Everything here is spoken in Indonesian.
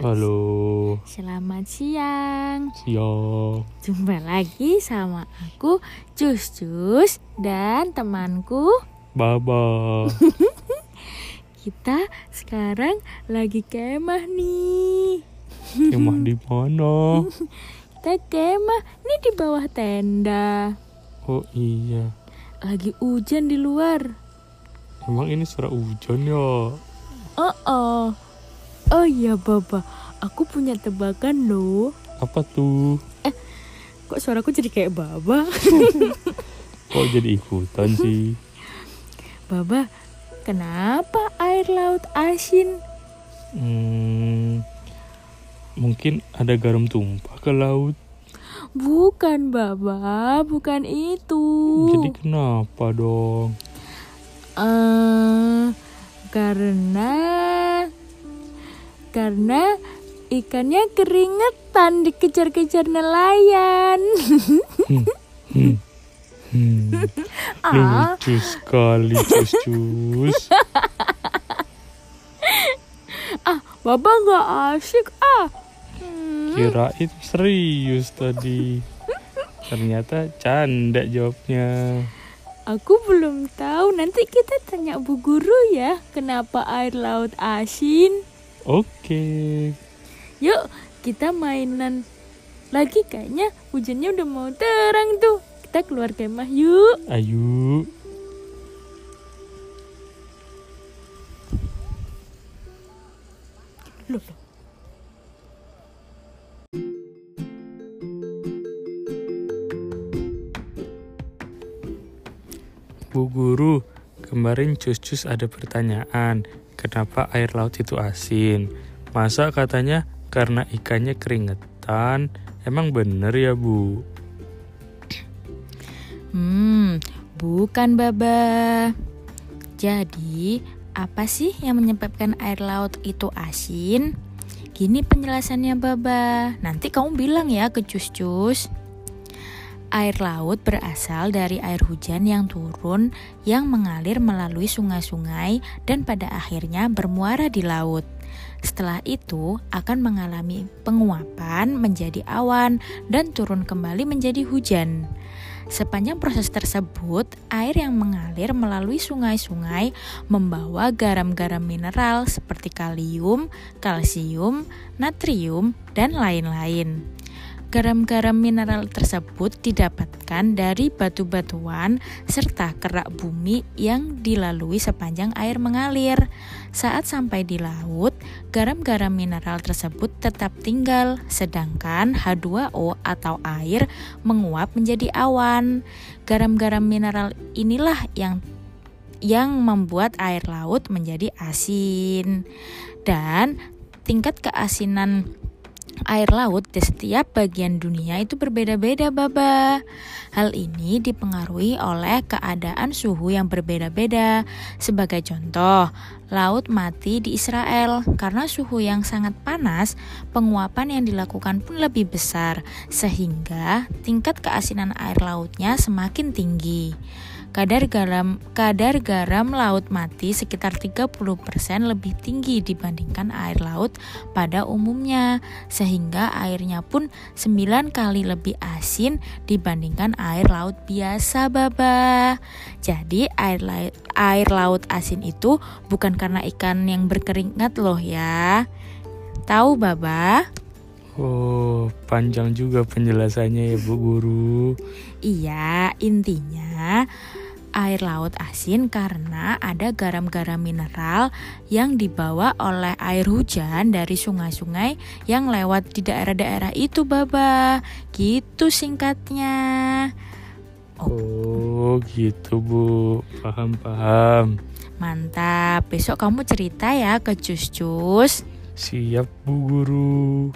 Halo, Selamat siang. siang. Jumpa lagi sama aku Cus Cus dan temanku. Baba. Kita sekarang lagi kemah nih. Kemah di mana? Kita kemah nih di bawah tenda. Oh iya. Lagi hujan di luar. Emang ini suara hujan ya? Oh oh. Oh iya Baba, aku punya tebakan loh. Apa tuh? Kok suaraku jadi kayak Baba? Kok jadi ikutan sih? Baba, kenapa air laut asin? Hmm, mungkin ada garam tumpah ke laut. Bukan Baba, bukan itu. Jadi kenapa dong? Eh, karena karena ikannya keringetan dikejar-kejar nelayan. Hmm. Hmm. ah, Lucu sekali, cus-cus. Baba nggak asik ah. Hmm, Kirain serius tadi. Ternyata canda jawabnya. aku belum tahu. Nanti kita tanya Bu Guru ya, kenapa air laut asin? Oke. Yuk, kita mainan lagi kayaknya hujannya udah mau terang tuh. Kita keluar kemah yuk. Ayo. Loh, loh. Bu Guru, kemarin cus-cus ada pertanyaan, kenapa air laut itu asin? Masa katanya karena ikannya keringetan? Emang bener ya Bu? Hmm, bukan Baba. Jadi, apa sih yang menyebabkan air laut itu asin? Gini penjelasannya Baba. Nanti kamu bilang ya ke cus-cus. Air laut berasal dari air hujan yang turun yang mengalir melalui sungai-sungai dan pada akhirnya bermuara di laut. Setelah itu akan mengalami penguapan menjadi awan dan turun kembali menjadi hujan. Sepanjang proses tersebut, air yang mengalir melalui sungai-sungai membawa garam-garam mineral seperti kalium, kalsium, natrium, dan lain-lain. Garam-garam mineral tersebut didapatkan dari batu-batuan serta kerak bumi yang dilalui sepanjang air mengalir. Saat sampai di laut, garam-garam mineral tersebut tetap tinggal, sedangkan H2O atau air menguap menjadi awan. Garam-garam mineral inilah yang yang membuat air laut menjadi asin. Dan tingkat keasinan air laut di setiap bagian dunia itu berbeda-beda, Baba. Hal ini dipengaruhi oleh keadaan suhu yang berbeda-beda. Sebagai contoh, laut mati di Israel karena suhu yang sangat panas, penguapan yang dilakukan pun lebih besar sehingga tingkat keasinan air lautnya semakin tinggi. Kadar garam kadar garam laut mati sekitar 30% lebih tinggi dibandingkan air laut pada umumnya sehingga airnya pun 9 kali lebih asin dibandingkan air laut biasa Baba. Jadi air laut air laut asin itu bukan karena ikan yang berkeringat loh ya. Tahu Baba? Oh, panjang juga penjelasannya ya Bu Guru. Iya, intinya air laut asin karena ada garam-garam mineral yang dibawa oleh air hujan dari sungai-sungai yang lewat di daerah-daerah itu, Baba. Gitu singkatnya. Oh, gitu Bu. Paham-paham. Mantap. Besok kamu cerita ya ke Cus-Cus. Siap Bu Guru.